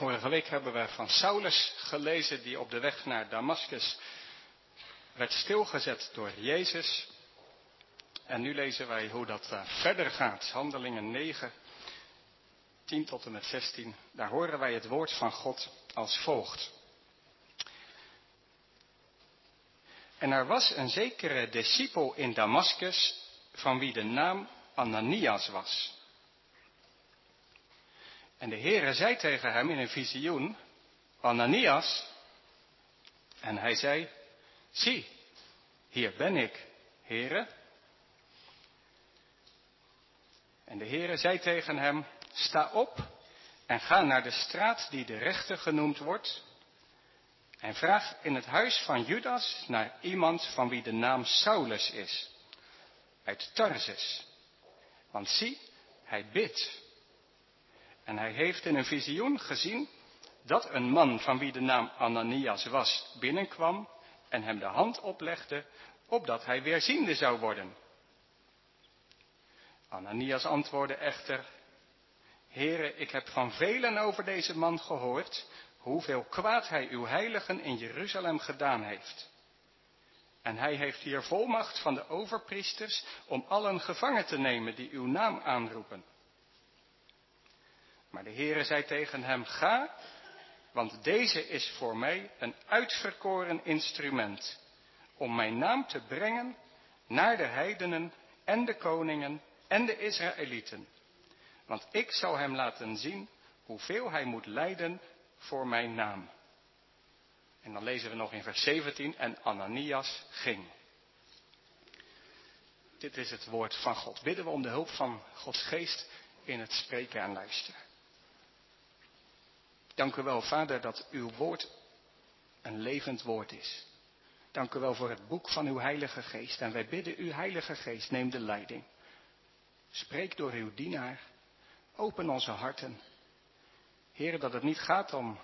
Vorige week hebben we van Saulus gelezen die op de weg naar Damascus werd stilgezet door Jezus. En nu lezen wij hoe dat uh, verder gaat. Handelingen 9, 10 tot en met 16. Daar horen wij het woord van God als volgt. En er was een zekere discipel in Damascus van wie de naam Ananias was. En de Heere zei tegen hem in een visioen, Ananias. En hij zei, zie, hier ben ik, Heere. En de Heere zei tegen hem, sta op en ga naar de straat die de rechter genoemd wordt. En vraag in het huis van Judas naar iemand van wie de naam Saulus is, uit Tarsus. Want zie, hij bidt. En hij heeft in een visioen gezien dat een man van wie de naam Ananias was binnenkwam en hem de hand oplegde, opdat hij weerziende zou worden. Ananias antwoordde echter, Heere, ik heb van velen over deze man gehoord, hoeveel kwaad hij uw heiligen in Jeruzalem gedaan heeft. En hij heeft hier volmacht van de overpriesters om allen gevangen te nemen die uw naam aanroepen. Maar de Heere zei tegen hem, ga, want deze is voor mij een uitverkoren instrument om mijn naam te brengen naar de heidenen en de koningen en de Israëlieten. Want ik zal hem laten zien hoeveel hij moet lijden voor mijn naam. En dan lezen we nog in vers 17, en Ananias ging. Dit is het woord van God. Bidden we om de hulp van Gods geest in het spreken en luisteren. Dank u wel, Vader, dat uw woord een levend woord is. Dank u wel voor het boek van uw Heilige Geest. En wij bidden u, Heilige Geest, neem de leiding. Spreek door uw dienaar. Open onze harten. Heer, dat het niet gaat om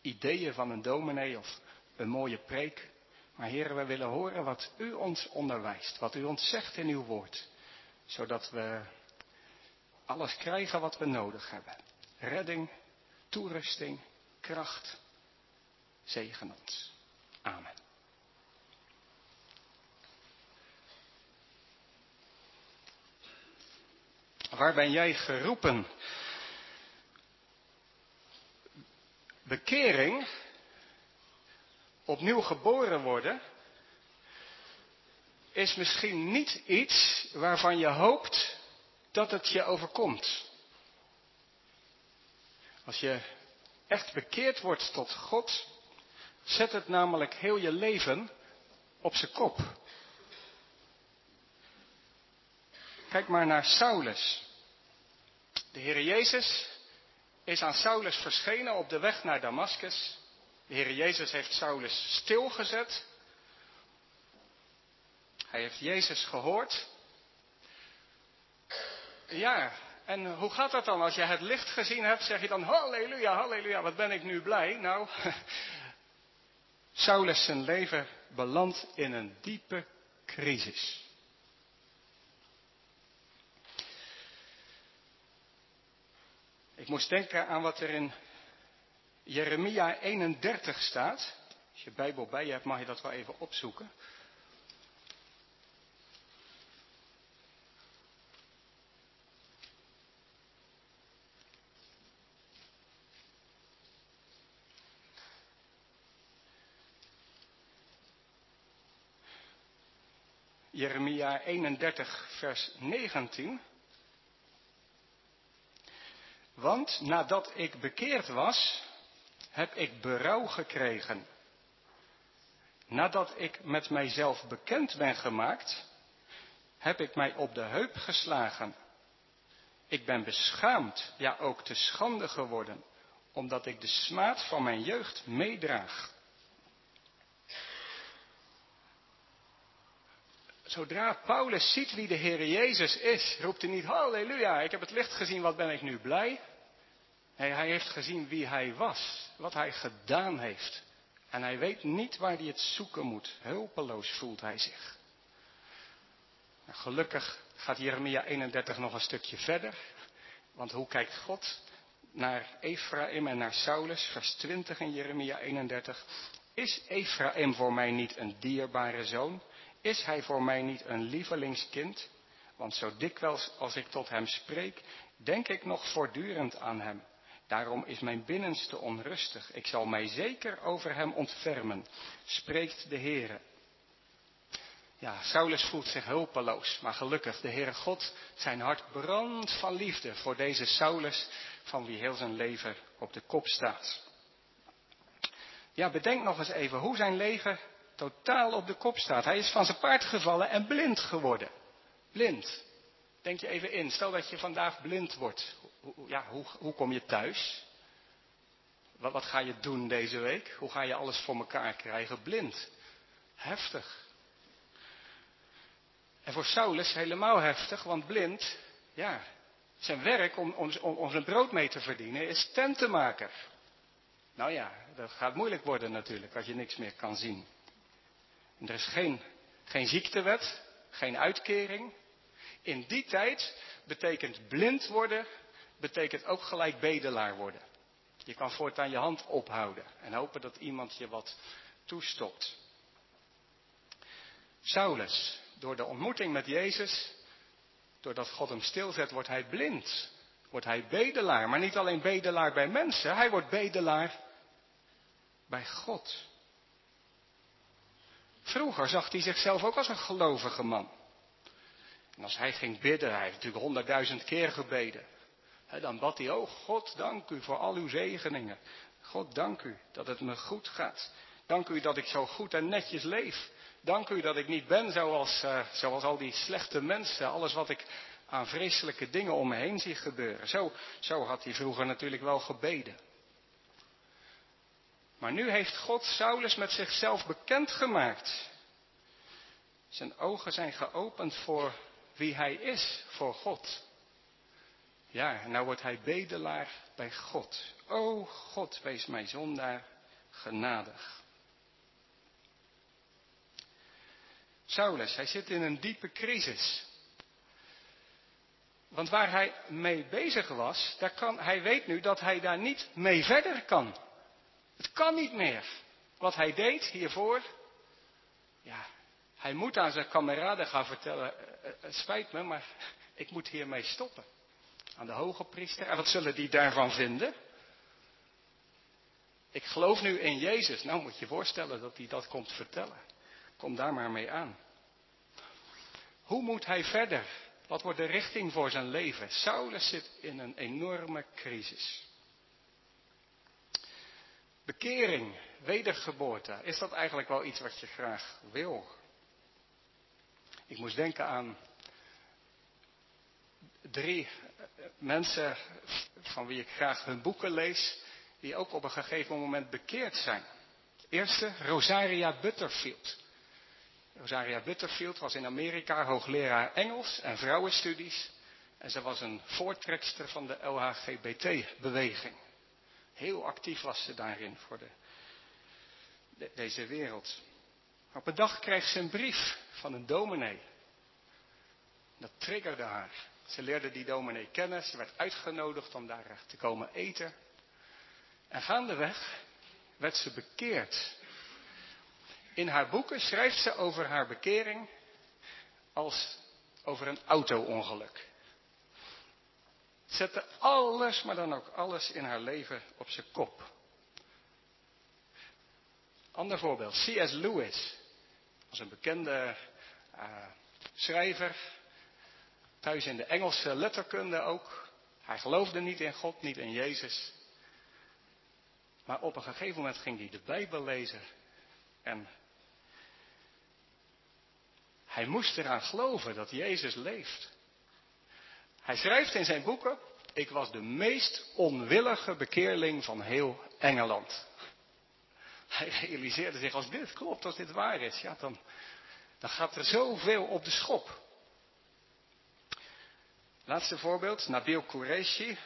ideeën van een dominee of een mooie preek. Maar Heer, we willen horen wat u ons onderwijst. Wat u ons zegt in uw woord. Zodat we alles krijgen wat we nodig hebben. Redding, toerusting, kracht. Zegen ons. Amen. Waar ben jij geroepen? Bekering, opnieuw geboren worden, is misschien niet iets waarvan je hoopt dat het je overkomt. Als je echt bekeerd wordt tot God, zet het namelijk heel je leven op zijn kop. Kijk maar naar Saulus. De Heer Jezus is aan Saulus verschenen op de weg naar Damascus. De Heer Jezus heeft Saulus stilgezet. Hij heeft Jezus gehoord. Ja, en hoe gaat dat dan? Als je het licht gezien hebt, zeg je dan halleluja, halleluja, wat ben ik nu blij. Nou, Saulus zijn leven belandt in een diepe crisis. Ik moest denken aan wat er in Jeremia 31 staat. Als je Bijbel bij je hebt, mag je dat wel even opzoeken. Jeremia 31, vers 19. Want nadat ik bekeerd was, heb ik berouw gekregen. Nadat ik met mijzelf bekend ben gemaakt, heb ik mij op de heup geslagen. Ik ben beschaamd, ja ook te schande geworden, omdat ik de smaad van mijn jeugd meedraag. Zodra Paulus ziet wie de Heer Jezus is, roept hij niet halleluja, ik heb het licht gezien, wat ben ik nu blij. Nee, hij heeft gezien wie hij was, wat hij gedaan heeft. En hij weet niet waar hij het zoeken moet. Hulpeloos voelt hij zich. Nou, gelukkig gaat Jeremia 31 nog een stukje verder. Want hoe kijkt God? naar Ephraim en naar Saulus, vers 20 in Jeremia 31. Is Ephraim voor mij niet een dierbare zoon? Is hij voor mij niet een lievelingskind? Want zo dikwijls als ik tot hem spreek, denk ik nog voortdurend aan hem. Daarom is mijn binnenste onrustig. Ik zal mij zeker over hem ontfermen, spreekt de Heere. Ja, Saulus voelt zich hulpeloos, maar gelukkig, de Heere God, zijn hart brandt van liefde voor deze Saulus, van wie heel zijn leven op de kop staat. Ja, bedenk nog eens even hoe zijn leven totaal op de kop staat. Hij is van zijn paard gevallen en blind geworden. Blind. Denk je even in, stel dat je vandaag blind wordt. Ja, hoe, hoe kom je thuis? Wat, ga je doen deze week? Hoe ga je alles voor elkaar krijgen? Blind. Heftig. En voor Saulus helemaal heftig, want blind, ja, zijn werk om, om, om zijn brood mee te verdienen is tentenmaker. Nou ja, dat gaat moeilijk worden natuurlijk als je niks meer kan zien. Er is geen, geen ziektewet, geen uitkering. In die tijd betekent blind worden, betekent ook gelijk bedelaar worden. Je kan voortaan je hand ophouden en hopen dat iemand je wat toestopt. Saulus, door de ontmoeting met Jezus, doordat God hem stilzet, wordt hij blind. Wordt hij bedelaar. Maar niet alleen bedelaar bij mensen, hij wordt bedelaar bij God. Vroeger zag hij zichzelf ook als een gelovige man. En als hij ging bidden, hij heeft natuurlijk honderdduizend keer gebeden. dan bad hij, oh God, dank u voor al uw zegeningen. God, dank u dat het me goed gaat. Dank u dat ik zo goed en netjes leef. Dank u dat ik niet ben zoals, uh, zoals al die slechte mensen. Alles wat ik aan vreselijke dingen om me heen zie gebeuren. Zo, zo had hij vroeger natuurlijk wel gebeden. Maar nu heeft God Saulus met zichzelf bekendgemaakt. Zijn ogen zijn geopend voor wie hij is, voor God. Ja, nou wordt hij bedelaar bij God. O God, wees mij zondaar genadig. Saulus, hij zit in een diepe crisis. Want waar hij mee bezig was, daar kan, hij weet nu dat hij daar niet mee verder kan. Het kan niet meer. Wat hij deed hiervoor, ja, hij moet aan zijn kameraden gaan vertellen, eh, eh, het spijt me, maar ik moet hiermee stoppen. Aan de hoge priester. En wat zullen die daarvan vinden? Ik geloof nu in Jezus. Nou moet je voorstellen dat hij dat komt vertellen. Kom daar maar mee aan. Hoe moet hij verder? Wat wordt de richting voor zijn leven? Saulus zit in een enorme crisis. Bekering, wedergeboorte, is dat eigenlijk wel iets wat je graag wil? Ik moest denken aan drie mensen van wie ik graag hun boeken lees, die ook op een gegeven moment bekeerd zijn. Eerste, Rosaria Butterfield. Rosaria Butterfield was in Amerika hoogleraar Engels en vrouwenstudies. En ze was een voortrekster van de LHGBT-beweging. Heel actief was ze daarin voor de, deze wereld. Op een dag kreeg ze een brief van een dominee. Dat triggerde haar. Ze leerde die dominee kennen. Ze werd uitgenodigd om daar te komen eten. En gaandeweg werd ze bekeerd. In haar boeken schrijft ze over haar bekering als over een auto-ongeluk. Zette alles, maar dan ook alles in haar leven op zijn kop. Ander voorbeeld, C.S. Lewis was een bekende uh, schrijver, thuis in de Engelse letterkunde ook. Hij geloofde niet in God, niet in Jezus. Maar op een gegeven moment ging hij de Bijbel lezen en hij moest eraan geloven dat Jezus leeft. Hij schrijft in zijn boeken, ik was de meest onwillige bekeerling van heel Engeland. Hij realiseerde zich, als dit klopt, als dit waar is, ja, dan, dan gaat er zoveel op de schop. Laatste voorbeeld, Nabil Qureshi.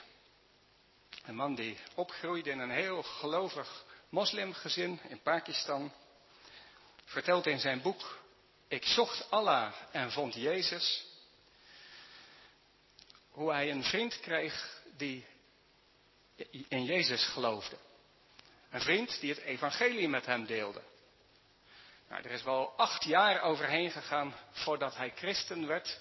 Een man die opgroeide in een heel gelovig moslimgezin in Pakistan. Vertelt in zijn boek, ik zocht Allah en vond Jezus hoe hij een vriend kreeg die in Jezus geloofde. Een vriend die het evangelie met hem deelde. Nou, er is wel acht jaar overheen gegaan voordat hij christen werd.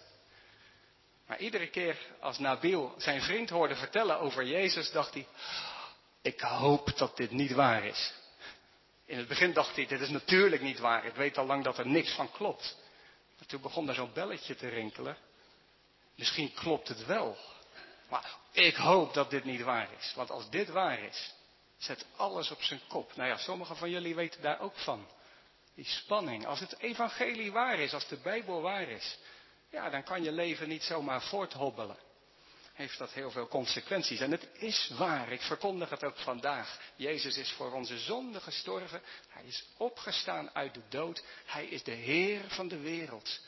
Maar iedere keer als Nabil zijn vriend hoorde vertellen over Jezus, dacht hij, ik hoop dat dit niet waar is. In het begin dacht hij, dit is natuurlijk niet waar. Ik weet al lang dat er niks van klopt. Maar toen begon er zo'n belletje te rinkelen. Misschien klopt het wel. Maar ik hoop dat dit niet waar is. Want als dit waar is, zet alles op zijn kop. Nou ja, sommigen van jullie weten daar ook van. Die spanning. Als het evangelie waar is, als de Bijbel waar is, ja, dan kan je leven niet zomaar voorthobbelen. Heeft dat heel veel consequenties. En het is waar, ik verkondig het ook vandaag. Jezus is voor onze zonde gestorven. Hij is opgestaan uit de dood. Hij is de Heer van de wereld.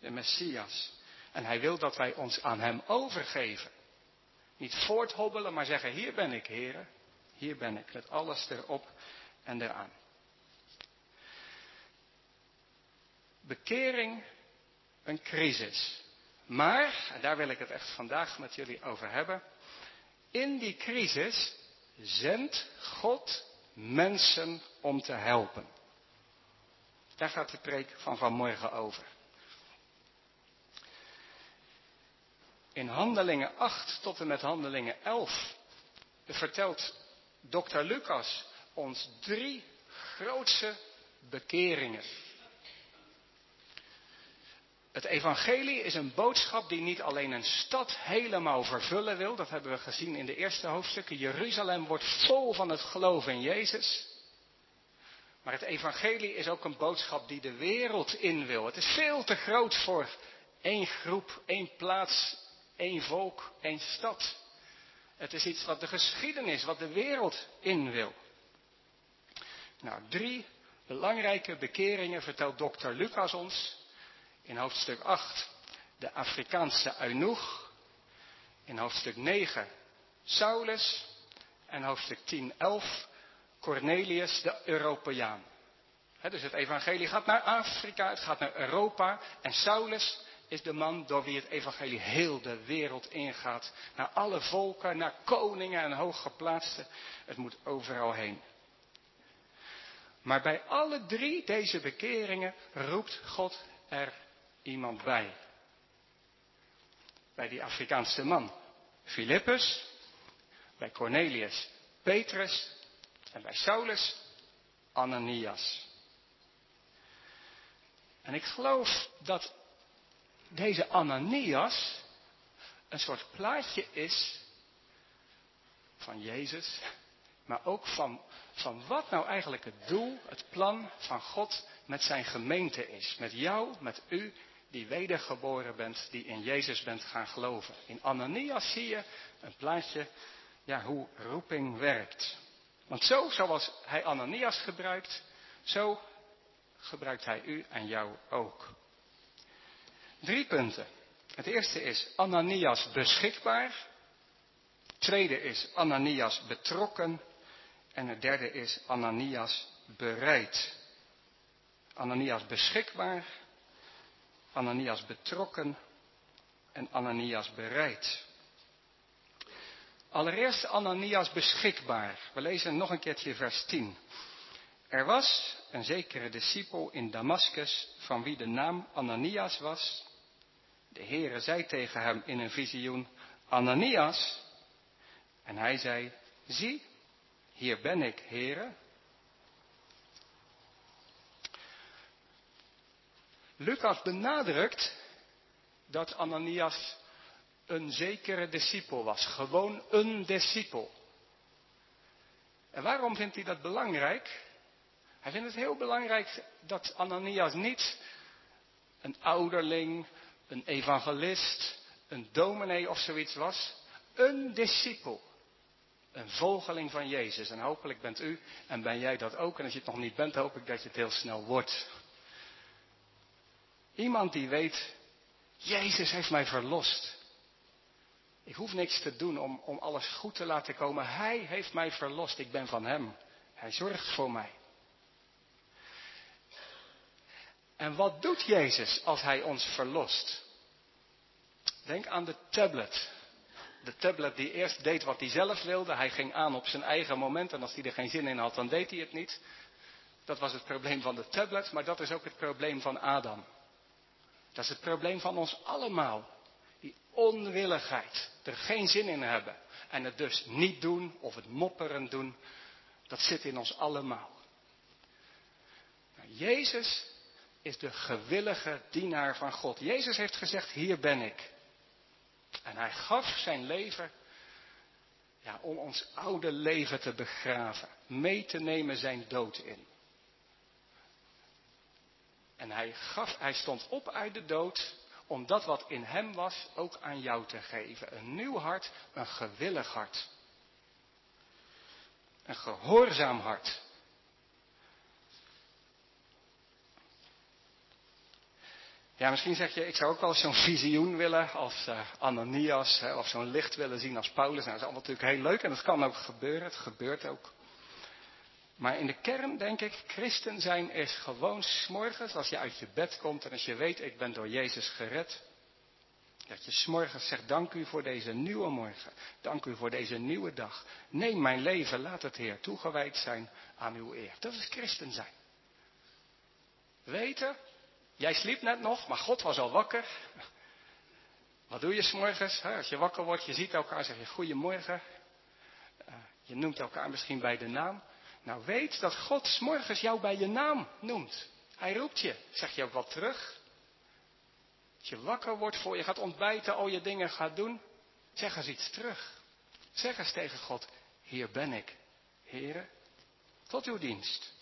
De Messias. En hij wil dat wij ons aan hem overgeven. Niet voorthobbelen, maar zeggen, hier ben ik, Heer. Hier ben ik, met alles erop en eraan. Bekering een crisis. Maar, en daar wil ik het echt vandaag met jullie over hebben. In die crisis zendt God mensen om te helpen. Daar gaat de preek van vanmorgen over. In Handelingen 8 tot en met Handelingen 11 vertelt dokter Lucas ons drie grootse bekeringen. Het evangelie is een boodschap die niet alleen een stad helemaal vervullen wil. Dat hebben we gezien in de eerste hoofdstukken. Jeruzalem wordt vol van het geloof in Jezus. Maar het evangelie is ook een boodschap die de wereld in wil. Het is veel te groot voor één groep, één plaats, één volk, één stad. Het is iets wat de geschiedenis, wat de wereld in wil. Nou, drie belangrijke bekeringen vertelt dokter Lucas ons in hoofdstuk 8 de Afrikaanse eunuch. In hoofdstuk 9 Saulus. En hoofdstuk 10, 11 Cornelius de Europeaan. dus het evangelie gaat naar Afrika, het gaat naar Europa. En Saulus is de man door wie het evangelie heel de wereld ingaat. Naar alle volken, naar koningen en hooggeplaatsten. Het moet overal heen. Maar bij alle drie deze bekeringen roept God er iemand bij. Bij die Afrikaanse man, Filippus, bij Cornelius, Petrus en bij Saulus, Ananias. En ik geloof dat deze Ananias een soort plaatje is van Jezus, maar ook van, van wat nou eigenlijk het doel, het plan van God met zijn gemeente is. Met jou, met u die wedergeboren bent, die in Jezus bent gaan geloven. In Ananias zie je een plaatje, ja, hoe roeping werkt. Want zo, zoals hij Ananias gebruikt, zo gebruikt hij u en jou ook. Drie punten. Het eerste is Ananias beschikbaar. Het tweede is Ananias betrokken. En het derde is Ananias bereid. Ananias beschikbaar, Ananias betrokken en Ananias bereid. Allereerst Ananias beschikbaar. We lezen nog een keertje vers 10. Er was een zekere discipel in Damascus van wie de naam Ananias was. De Heere zei tegen hem in een visioen, Ananias. En hij zei, zie, hier ben ik, Heere. Lucas benadrukt dat Ananias een zekere discipel was. Gewoon een discipel. En waarom vindt hij dat belangrijk? Hij vindt het heel belangrijk dat Ananias niet een ouderling, een evangelist, een dominee of zoiets was. Een discipel. Een volgeling van Jezus. En hopelijk bent u en ben jij dat ook. En als je het nog niet bent, hoop ik dat je het heel snel wordt. Iemand die weet, Jezus heeft mij verlost. Ik hoef niks te doen om, om alles goed te laten komen. Hij heeft mij verlost. Ik ben van Hem. Hij zorgt voor mij. En wat doet Jezus als Hij ons verlost? Denk aan de tablet de tablet die eerst deed wat hij zelf wilde. Hij ging aan op zijn eigen moment en als hij er geen zin in had, dan deed hij het niet. Dat was het probleem van de tablet, maar dat is ook het probleem van Adam. Dat is het probleem van ons allemaal. Die onwilligheid, er geen zin in hebben en het dus niet doen of het mopperen doen, dat zit in ons allemaal. Nou, Jezus is de gewillige dienaar van God. Jezus heeft gezegd, hier ben ik. En hij gaf zijn leven ja, om ons oude leven te begraven, mee te nemen zijn dood in. En hij, gaf, hij stond op uit de dood om dat wat in hem was ook aan jou te geven. Een nieuw hart, een gewillig hart. Een gehoorzaam hart. Ja, misschien zeg je, ik zou ook wel zo'n visioen willen als uh, Ananias, hè, of zo'n licht willen zien als Paulus. Nou, dat is allemaal natuurlijk heel leuk en dat kan ook gebeuren, het gebeurt ook. Maar in de kern denk ik, christen zijn is gewoon s'morgens als je uit je bed komt en als je weet, ik ben door Jezus gered. Dat je s'morgens zegt, dank u voor deze nieuwe morgen. Dank u voor deze nieuwe dag. Neem mijn leven, laat het Heer toegewijd zijn aan uw eer. Dat is christen zijn. Weten, jij sliep net nog, maar God was al wakker. Wat doe je s'morgens? Als je wakker wordt, je ziet elkaar, zeg je goedemorgen. Eh, je noemt elkaar misschien bij de naam. Nou weet dat God s'morgens jou bij je naam noemt. Hij roept je. Zeg je wat terug? Als je wakker wordt voor je gaat ontbijten, al je dingen gaat doen, zeg eens iets terug. Zeg eens tegen God, hier ben ik, heren, tot uw dienst.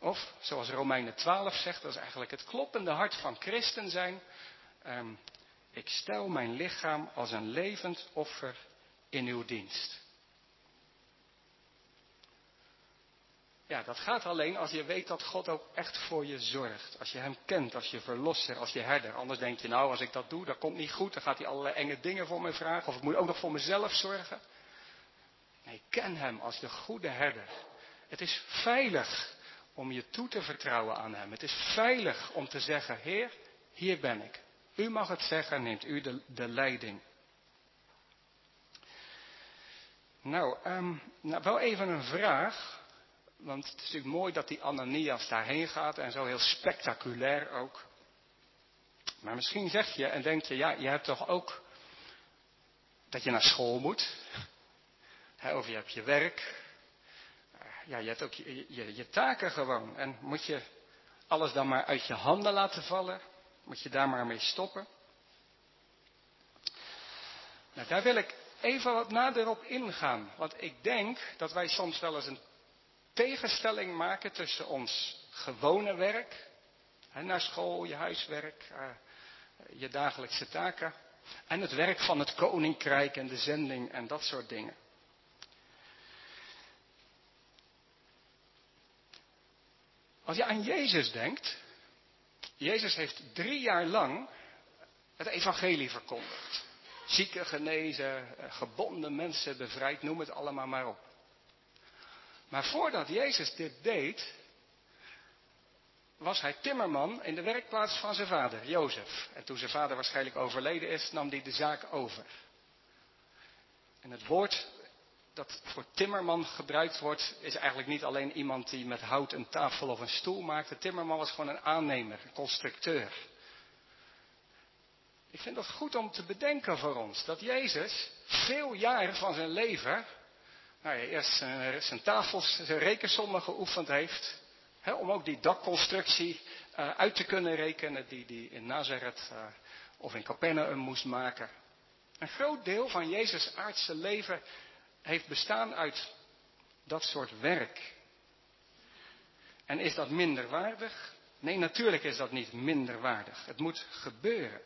Of, zoals Romeinen 12 zegt, dat is eigenlijk het kloppende hart van christen zijn. Ehm, ik stel mijn lichaam als een levend offer in uw dienst. Ja, dat gaat alleen als je weet dat God ook echt voor je zorgt. Als je Hem kent, als je verlosser, als je herder. Anders denk je, nou, als ik dat doe, dat komt niet goed. Dan gaat hij allerlei enge dingen voor me vragen. Of ik moet ook nog voor mezelf zorgen. Nee, ken Hem als de goede herder. Het is veilig om je toe te vertrouwen aan Hem. Het is veilig om te zeggen, Heer, hier ben ik. U mag het zeggen, neemt u de, leiding. Nou, um, nou, wel even een vraag. Want het is natuurlijk mooi dat die Ananias daarheen gaat en zo heel spectaculair ook. Maar misschien zeg je en denk je, ja, je hebt toch ook dat je naar school moet. of je hebt je werk. Ja, je hebt ook je, taken gewoon. En moet je alles dan maar uit je handen laten vallen? Moet je daar maar mee stoppen? Nou, daar wil ik even wat nader op ingaan. Want ik denk dat wij soms wel eens een tegenstelling maken tussen ons gewone werk, naar school, je huiswerk, eh, je dagelijkse taken, en het werk van het koninkrijk en de zending en dat soort dingen. Als je aan Jezus denkt, Jezus heeft drie jaar lang het evangelie verkondigd. Zieken genezen, eh, gebonden mensen bevrijd, noem het allemaal maar op. Maar voordat Jezus dit deed, was hij timmerman in de werkplaats van zijn vader, Jozef. En toen zijn vader waarschijnlijk overleden is, nam hij de zaak over. En het woord dat voor timmerman gebruikt wordt, is eigenlijk niet alleen iemand die met hout een tafel of een stoel maakt. De timmerman was gewoon een aannemer, een constructeur. Ik vind dat goed om te bedenken voor ons, dat Jezus veel jaren van zijn leven nou ja, eerst zijn, zijn tafels, zijn rekensommen geoefend heeft. Hè, om ook die dakconstructie uh, uit te kunnen rekenen die hij in Nazareth uh, of in Capernaum moest maken. Een groot deel van Jezus' aardse leven heeft bestaan uit dat soort werk. En is dat minder waardig? Nee, natuurlijk is dat niet minder waardig. Het moet gebeuren.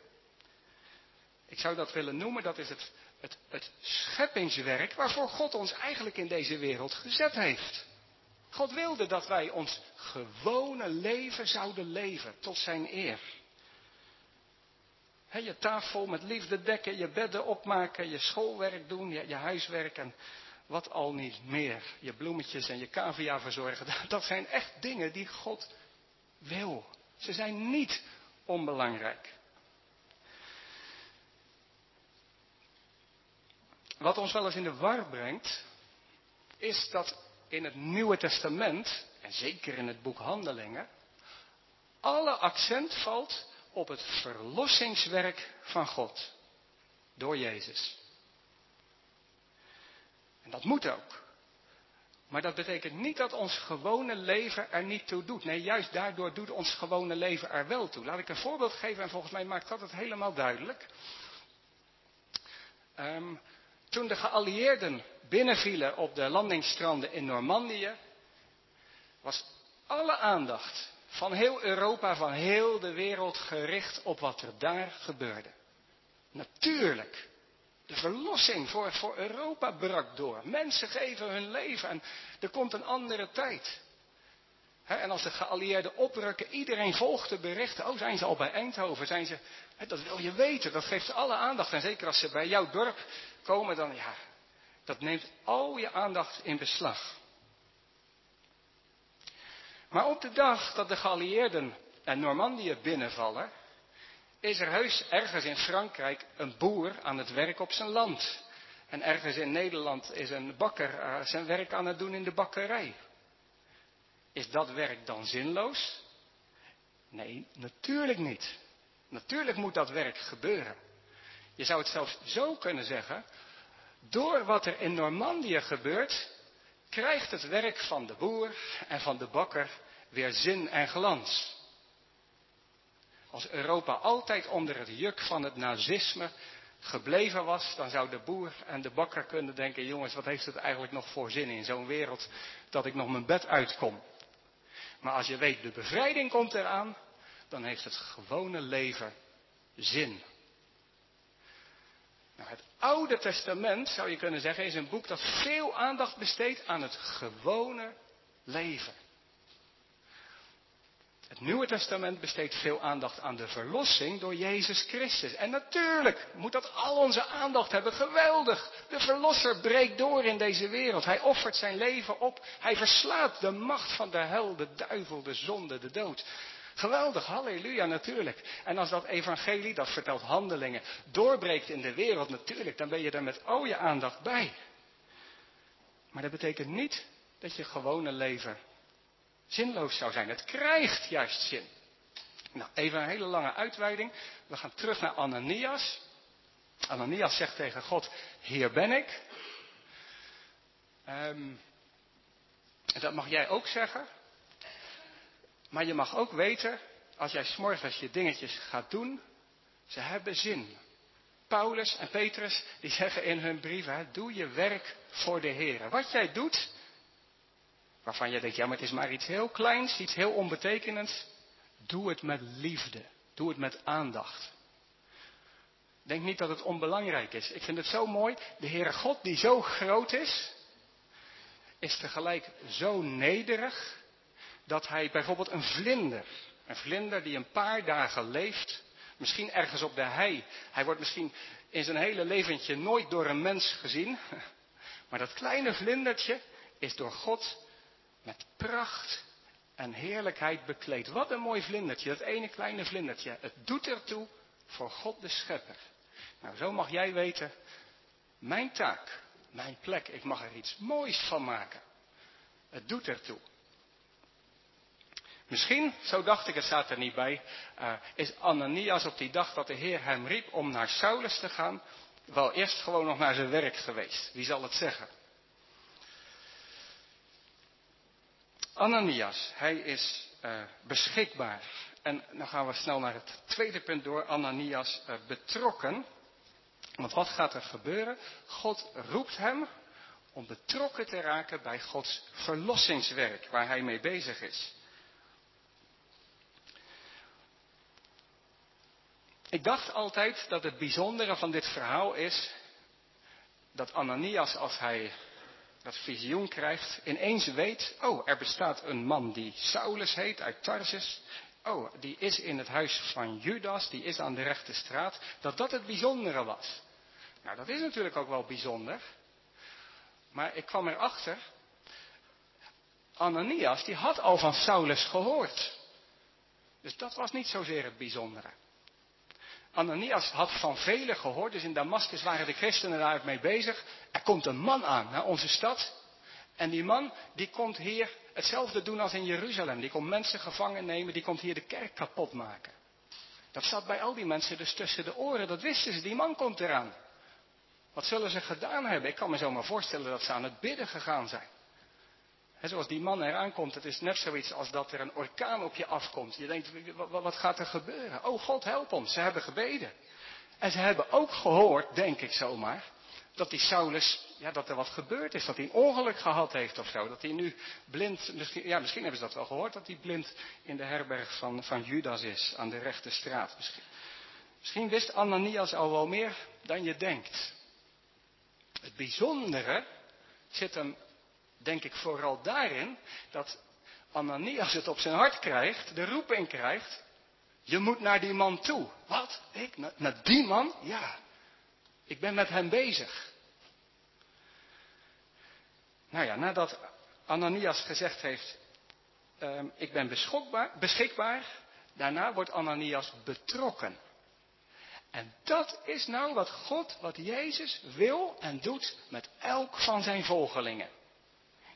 Ik zou dat willen noemen, dat is het het, het scheppingswerk waarvoor God ons eigenlijk in deze wereld gezet heeft. God wilde dat wij ons gewone leven zouden leven tot zijn eer. Je tafel met liefde dekken, je bedden opmaken, je schoolwerk doen, je, je huiswerk en wat al niet meer. Je bloemetjes en je cavia verzorgen. Dat zijn echt dingen die God wil. Ze zijn niet onbelangrijk. wat ons wel eens in de war brengt, is dat in het Nieuwe Testament, en zeker in het boek Handelingen, alle accent valt op het verlossingswerk van God door Jezus. En dat moet ook. Maar dat betekent niet dat ons gewone leven er niet toe doet. Nee, juist daardoor doet ons gewone leven er wel toe. Laat ik een voorbeeld geven en volgens mij maakt dat het helemaal duidelijk. Um, toen de geallieerden binnenvielen op de landingsstranden in Normandië, was alle aandacht van heel Europa, van heel de wereld gericht op wat er daar gebeurde. Natuurlijk, de verlossing voor, voor Europa brak door. Mensen geven hun leven en er komt een andere tijd. en als de geallieerden oprukken, iedereen volgt de berichten. Oh, zijn ze al bij Eindhoven? Zijn ze, dat wil je weten, dat geeft alle aandacht. En zeker als ze bij jouw dorp komen, dan ja, dat neemt al je aandacht in beslag. Maar op de dag dat de geallieerden en Normandië binnenvallen, is er heus ergens in Frankrijk een boer aan het werk op zijn land. En ergens in Nederland is een bakker uh, zijn werk aan het doen in de bakkerij. Is dat werk dan zinloos? Nee, natuurlijk niet. Natuurlijk moet dat werk gebeuren. Je zou het zelfs zo kunnen zeggen. Door wat er in Normandië gebeurt, krijgt het werk van de boer en van de bakker weer zin en glans. Als Europa altijd onder het juk van het nazisme gebleven was, dan zou de boer en de bakker kunnen denken, jongens, wat heeft het eigenlijk nog voor zin in zo'n wereld dat ik nog mijn bed uitkom. Maar als je weet, de bevrijding komt eraan, dan heeft het gewone leven zin. Nou, het Oude Testament, zou je kunnen zeggen, is een boek dat veel aandacht besteedt aan het gewone leven. Het Nieuwe Testament besteedt veel aandacht aan de verlossing door Jezus Christus. En natuurlijk moet dat al onze aandacht hebben. Geweldig. De Verlosser breekt door in deze wereld. Hij offert zijn leven op. Hij verslaat de macht van de hel, de duivel, de zonde, de dood. Geweldig, halleluja natuurlijk. En als dat evangelie, dat vertelt handelingen, doorbreekt in de wereld natuurlijk, dan ben je er met al je aandacht bij. Maar dat betekent niet dat je gewone leven zinloos zou zijn. Het krijgt juist zin. Nou, even een hele lange uitweiding. We gaan terug naar Ananias. Ananias zegt tegen God, hier ben ik. Um, dat mag jij ook zeggen. Maar je mag ook weten, als jij s'morgens je dingetjes gaat doen, ze hebben zin. Paulus en Petrus, die zeggen in hun brieven, doe je werk voor de Heer. Wat jij doet, waarvan je denkt, ja maar het is maar iets heel kleins, iets heel onbetekenends. Doe het met liefde. Doe het met aandacht. Denk niet dat het onbelangrijk is. Ik vind het zo mooi. De Heere God die zo groot is, is tegelijk zo nederig dat hij bijvoorbeeld een vlinder, een vlinder die een paar dagen leeft, misschien ergens op de hei, hij wordt misschien in zijn hele leventje nooit door een mens gezien, maar dat kleine vlindertje is door God met pracht en heerlijkheid bekleed. Wat een mooi vlindertje, dat ene kleine vlindertje. Het doet ertoe voor God de Schepper. Nou, zo mag jij weten, mijn taak, mijn plek, ik mag er iets moois van maken. Het doet ertoe. Misschien, zo dacht ik, het staat er niet bij, uh, is Ananias op die dag dat de Heer hem riep om naar Saulus te gaan, wel eerst gewoon nog naar zijn werk geweest. Wie zal het zeggen? Ananias, hij is uh, beschikbaar. En dan gaan we snel naar het tweede punt door. Ananias uh, betrokken. Want wat gaat er gebeuren? God roept hem om betrokken te raken bij Gods verlossingswerk waar hij mee bezig is. Ik dacht altijd dat het bijzondere van dit verhaal is dat Ananias, als hij dat visioen krijgt, ineens weet, oh, er bestaat een man die Saulus heet uit Tarsus. Oh, die is in het huis van Judas, die is aan de rechte straat. Dat dat het bijzondere was. Nou, dat is natuurlijk ook wel bijzonder. Maar ik kwam erachter, Ananias, die had al van Saulus gehoord. Dus dat was niet zozeer het bijzondere. Ananias had van velen gehoord, dus in Damascus waren de christenen daar mee bezig. Er komt een man aan naar onze stad. En die man, die komt hier hetzelfde doen als in Jeruzalem. Die komt mensen gevangen nemen, die komt hier de kerk kapot maken. Dat zat bij al die mensen dus tussen de oren, dat wisten ze, die man komt eraan. Wat zullen ze gedaan hebben? Ik kan me zo maar voorstellen dat ze aan het bidden gegaan zijn. He, zoals die man eraan komt, het is net zoiets als dat er een orkaan op je afkomt. Je denkt, wat gaat er gebeuren? Oh God, help ons. Ze hebben gebeden. En ze hebben ook gehoord, denk ik zomaar, dat die Saulus, ja, dat er wat gebeurd is. Dat hij een ongeluk gehad heeft of zo. Dat hij nu blind, misschien, ja, misschien hebben ze dat wel gehoord, dat hij blind in de herberg van, van Judas is, aan de rechte straat. Misschien, misschien wist Ananias al wel meer dan je denkt. Het bijzondere zit hem denk ik vooral daarin dat Ananias het op zijn hart krijgt, de roeping krijgt, je moet naar die man toe. Wat? Ik? Naar, die man? Ja. Ik ben met hem bezig. Nou ja, nadat Ananias gezegd heeft, ehm, ik ben beschikbaar, daarna wordt Ananias betrokken. En dat is nou wat God, wat Jezus wil en doet met elk van zijn volgelingen.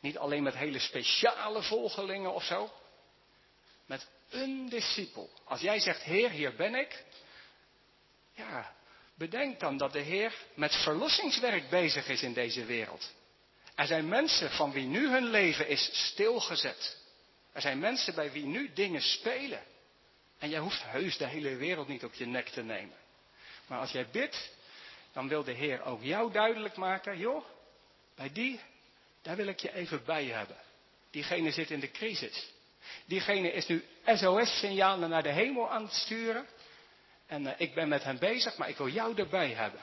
Niet alleen met hele speciale volgelingen of zo. Met een discipel. Als jij zegt, Heer, hier ben ik. Ja, bedenk dan dat de Heer met verlossingswerk bezig is in deze wereld. Er zijn mensen van wie nu hun leven is stilgezet. Er zijn mensen bij wie nu dingen spelen. En jij hoeft heus de hele wereld niet op je nek te nemen. Maar als jij bidt, dan wil de Heer ook jou duidelijk maken, joh, bij die daar wil ik je even bij hebben. Diegene zit in de crisis. Diegene is nu SOS-signalen naar de hemel aan het sturen. En uh, ik ben met hem bezig, maar ik wil jou erbij hebben.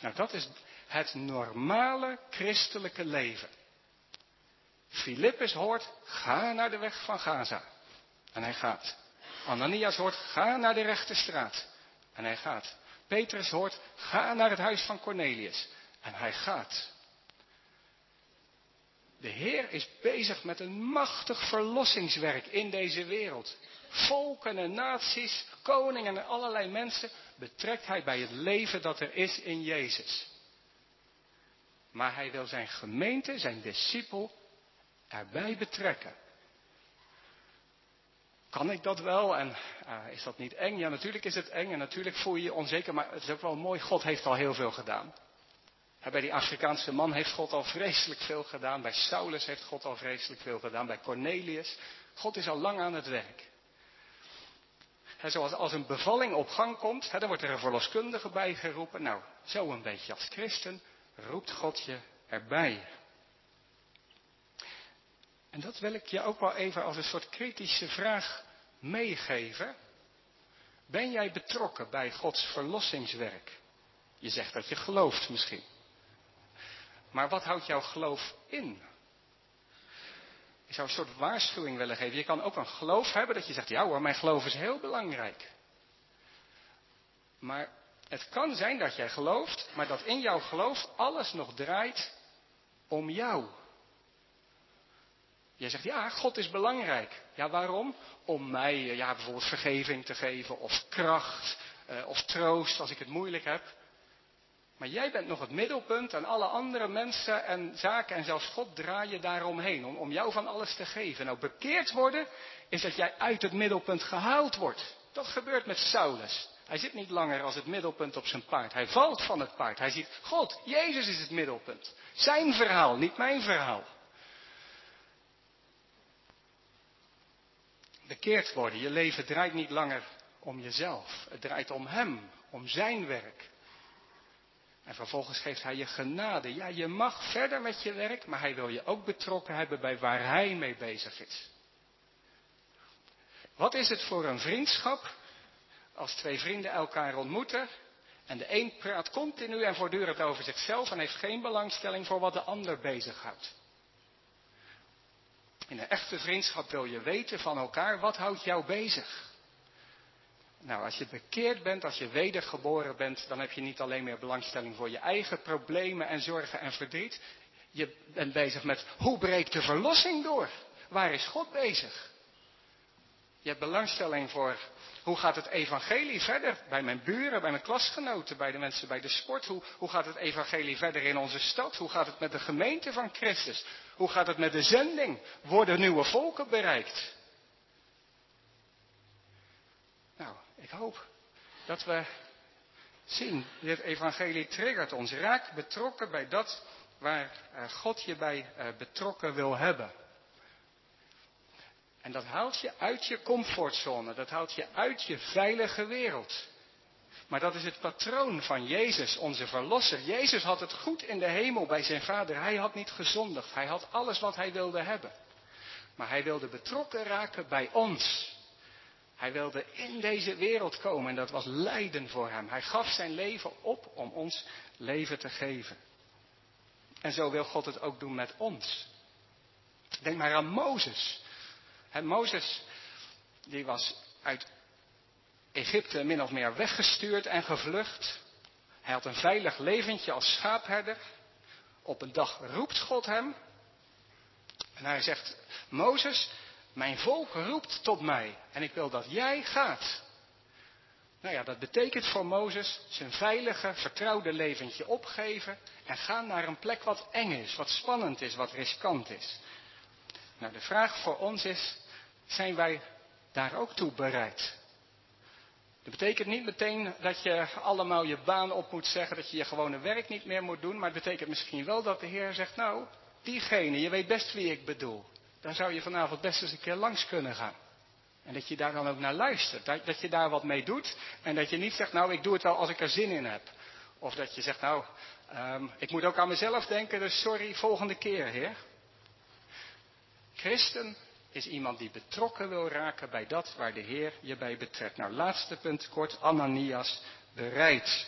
Nou, dat is het normale christelijke leven. Filippus hoort, ga naar de weg van Gaza. En hij gaat. Ananias hoort, ga naar de rechte straat. En hij gaat. Petrus hoort, ga naar het huis van Cornelius. En hij gaat. De Heer is bezig met een machtig verlossingswerk in deze wereld. Volken en naties, koningen en allerlei mensen betrekt hij bij het leven dat er is in Jezus. Maar hij wil zijn gemeente, zijn discipel, erbij betrekken. Kan ik dat wel? En uh, is dat niet eng? Ja, natuurlijk is het eng en natuurlijk voel je je onzeker, maar het is ook wel mooi. God heeft al heel veel gedaan. Bij die Afrikaanse man heeft God al vreselijk veel gedaan. Bij Saulus heeft God al vreselijk veel gedaan. Bij Cornelius. God is al lang aan het werk. zoals als een bevalling op gang komt, dan wordt er een verloskundige bij geroepen. Nou, zo een beetje als christen roept God je erbij. En dat wil ik je ook wel even als een soort kritische vraag meegeven. Ben jij betrokken bij Gods verlossingswerk? Je zegt dat je gelooft misschien. Maar wat houdt jouw geloof in? Ik zou een soort waarschuwing willen geven. Je kan ook een geloof hebben dat je zegt, ja hoor, mijn geloof is heel belangrijk. Maar het kan zijn dat jij gelooft, maar dat in jouw geloof alles nog draait om jou. Jij zegt, ja, God is belangrijk. Ja, waarom? Om mij ja, bijvoorbeeld vergeving te geven, of kracht, eh, of troost als ik het moeilijk heb. Maar jij bent nog het middelpunt en alle andere mensen en zaken en zelfs God draaien daaromheen. Om, om jou van alles te geven. Nou, bekeerd worden is dat jij uit het middelpunt gehaald wordt. Dat gebeurt met Saulus. Hij zit niet langer als het middelpunt op zijn paard. Hij valt van het paard. Hij ziet, God, Jezus is het middelpunt. Zijn verhaal, niet mijn verhaal. Bekeerd worden, je leven draait niet langer om jezelf. Het draait om Hem, om Zijn werk. En vervolgens geeft hij je genade. Ja, je mag verder met je werk, maar hij wil je ook betrokken hebben bij waar hij mee bezig is. Wat is het voor een vriendschap als twee vrienden elkaar ontmoeten en de een praat continu en voortdurend over zichzelf en heeft geen belangstelling voor wat de ander bezighoudt? In een echte vriendschap wil je weten van elkaar wat houdt jou bezig. Nou, als je bekeerd bent, als je wedergeboren bent, dan heb je niet alleen meer belangstelling voor je eigen problemen en zorgen en verdriet. Je bent bezig met hoe breekt de verlossing door? Waar is God bezig? Je hebt belangstelling voor hoe gaat het evangelie verder bij mijn buren, bij mijn klasgenoten, bij de mensen bij de sport. Hoe, hoe gaat het evangelie verder in onze stad? Hoe gaat het met de gemeente van Christus? Hoe gaat het met de zending? Worden nieuwe volken bereikt? Nou, ik hoop dat we zien, dit evangelie triggert ons. Raak betrokken bij dat waar eh, God je bij eh, betrokken wil hebben. En dat haalt je uit je comfortzone, dat haalt je uit je veilige wereld. Maar dat is het patroon van Jezus, onze Verlosser. Jezus had het goed in de hemel bij zijn Vader. Hij had niet gezondigd. Hij had alles wat hij wilde hebben. Maar hij wilde betrokken raken bij ons. Hij wilde in deze wereld komen en dat was lijden voor hem. Hij gaf zijn leven op om ons leven te geven. En zo wil God het ook doen met ons. Denk maar aan Mozes. En Mozes, die was uit Egypte min of meer weggestuurd en gevlucht. Hij had een veilig leventje als schaapherder. Op een dag roept God hem. En hij zegt, Mozes, mijn volk roept tot mij en ik wil dat jij gaat. Nou ja, dat betekent voor Mozes zijn veilige, vertrouwde leventje opgeven en gaan naar een plek wat eng is, wat spannend is, wat riskant is. Nou, de vraag voor ons is, zijn wij daar ook toe bereid? Dat betekent niet meteen dat je allemaal je baan op moet zeggen, dat je je gewone werk niet meer moet doen, maar het betekent misschien wel dat de Heer zegt, nou, diegene, je weet best wie ik bedoel, daar zou je vanavond best eens een keer langs kunnen gaan. En dat je daar dan ook naar luistert, dat, dat je daar wat mee doet en dat je niet zegt, nou, ik doe het wel als ik er zin in heb. Of dat je zegt, nou, um, ik moet ook aan mezelf denken, dus sorry, volgende keer, Heer. Christen is iemand die betrokken wil raken bij dat waar de Heer je bij betrekt. Nou, laatste punt kort, Ananias bereid.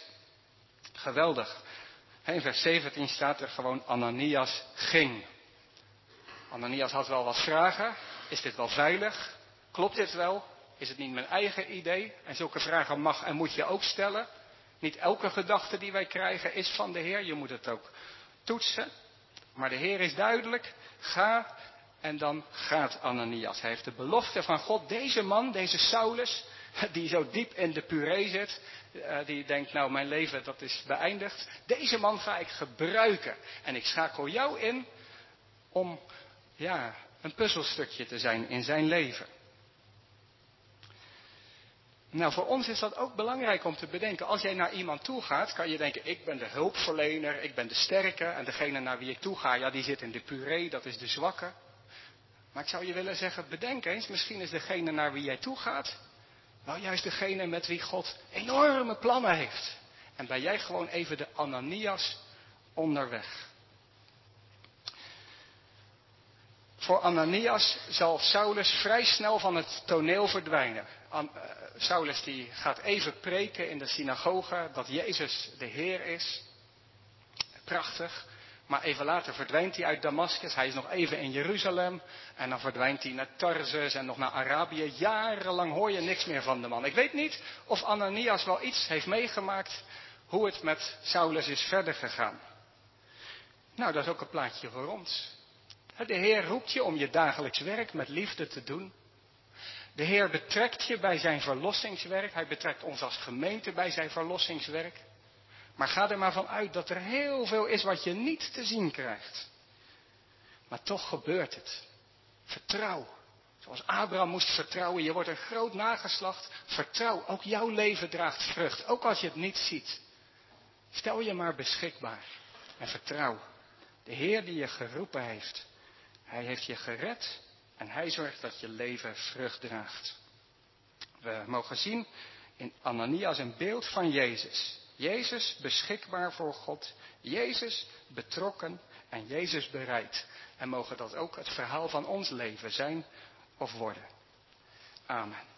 Geweldig. In vers 17 staat er gewoon Ananias ging. Ananias had wel wat vragen. Is dit wel veilig? Klopt dit wel? Is het niet mijn eigen idee? En zulke vragen mag en moet je ook stellen. Niet elke gedachte die wij krijgen is van de Heer. Je moet het ook toetsen. Maar de Heer is duidelijk. Ga en dan gaat Ananias. Hij heeft de belofte van God. Deze man, deze Saulus, die zo diep in de puree zit, eh, die denkt, nou mijn leven dat is beëindigd. Deze man ga ik gebruiken. En ik schakel jou in om, ja, een puzzelstukje te zijn in zijn leven. Nou, voor ons is dat ook belangrijk om te bedenken. Als jij naar iemand toe gaat, kan je denken, ik ben de hulpverlener, ik ben de sterke. En degene naar wie ik toe ga, ja, die zit in de puree, dat is de zwakke. Maar ik zou je willen zeggen, bedenk eens, misschien is degene naar wie jij toe gaat, nou juist degene met wie God enorme plannen heeft. En ben jij gewoon even de Ananias onderweg. Voor Ananias zal Saulus vrij snel van het toneel verdwijnen. An, uh, Saulus die gaat even preken in de synagoge dat Jezus de Heer is. Prachtig. Maar even later verdwijnt hij uit Damascus. Hij is nog even in Jeruzalem. En dan verdwijnt hij naar Tarsus en nog naar Arabië. Jarenlang hoor je niks meer van de man. Ik weet niet of Ananias wel iets heeft meegemaakt hoe het met Saulus is verder gegaan. Nou, dat is ook een plaatje voor ons. De Heer roept je om je dagelijks werk met liefde te doen. De Heer betrekt je bij zijn verlossingswerk. Hij betrekt ons als gemeente bij zijn verlossingswerk. Maar ga er maar van uit dat er heel veel is wat je niet te zien krijgt. Maar toch gebeurt het. Vertrouw. Zoals Abraham moest vertrouwen, je wordt een groot nageslacht. Vertrouw, ook jouw leven draagt vrucht, ook als je het niet ziet. Stel je maar beschikbaar en vertrouw. De Heer die je geroepen heeft, Hij heeft je gered en Hij zorgt dat je leven vrucht draagt. We mogen zien in Ananias een beeld van Jezus. Jezus beschikbaar voor God. Jezus betrokken en Jezus bereid. En mogen dat ook het verhaal van ons leven zijn of worden. Amen.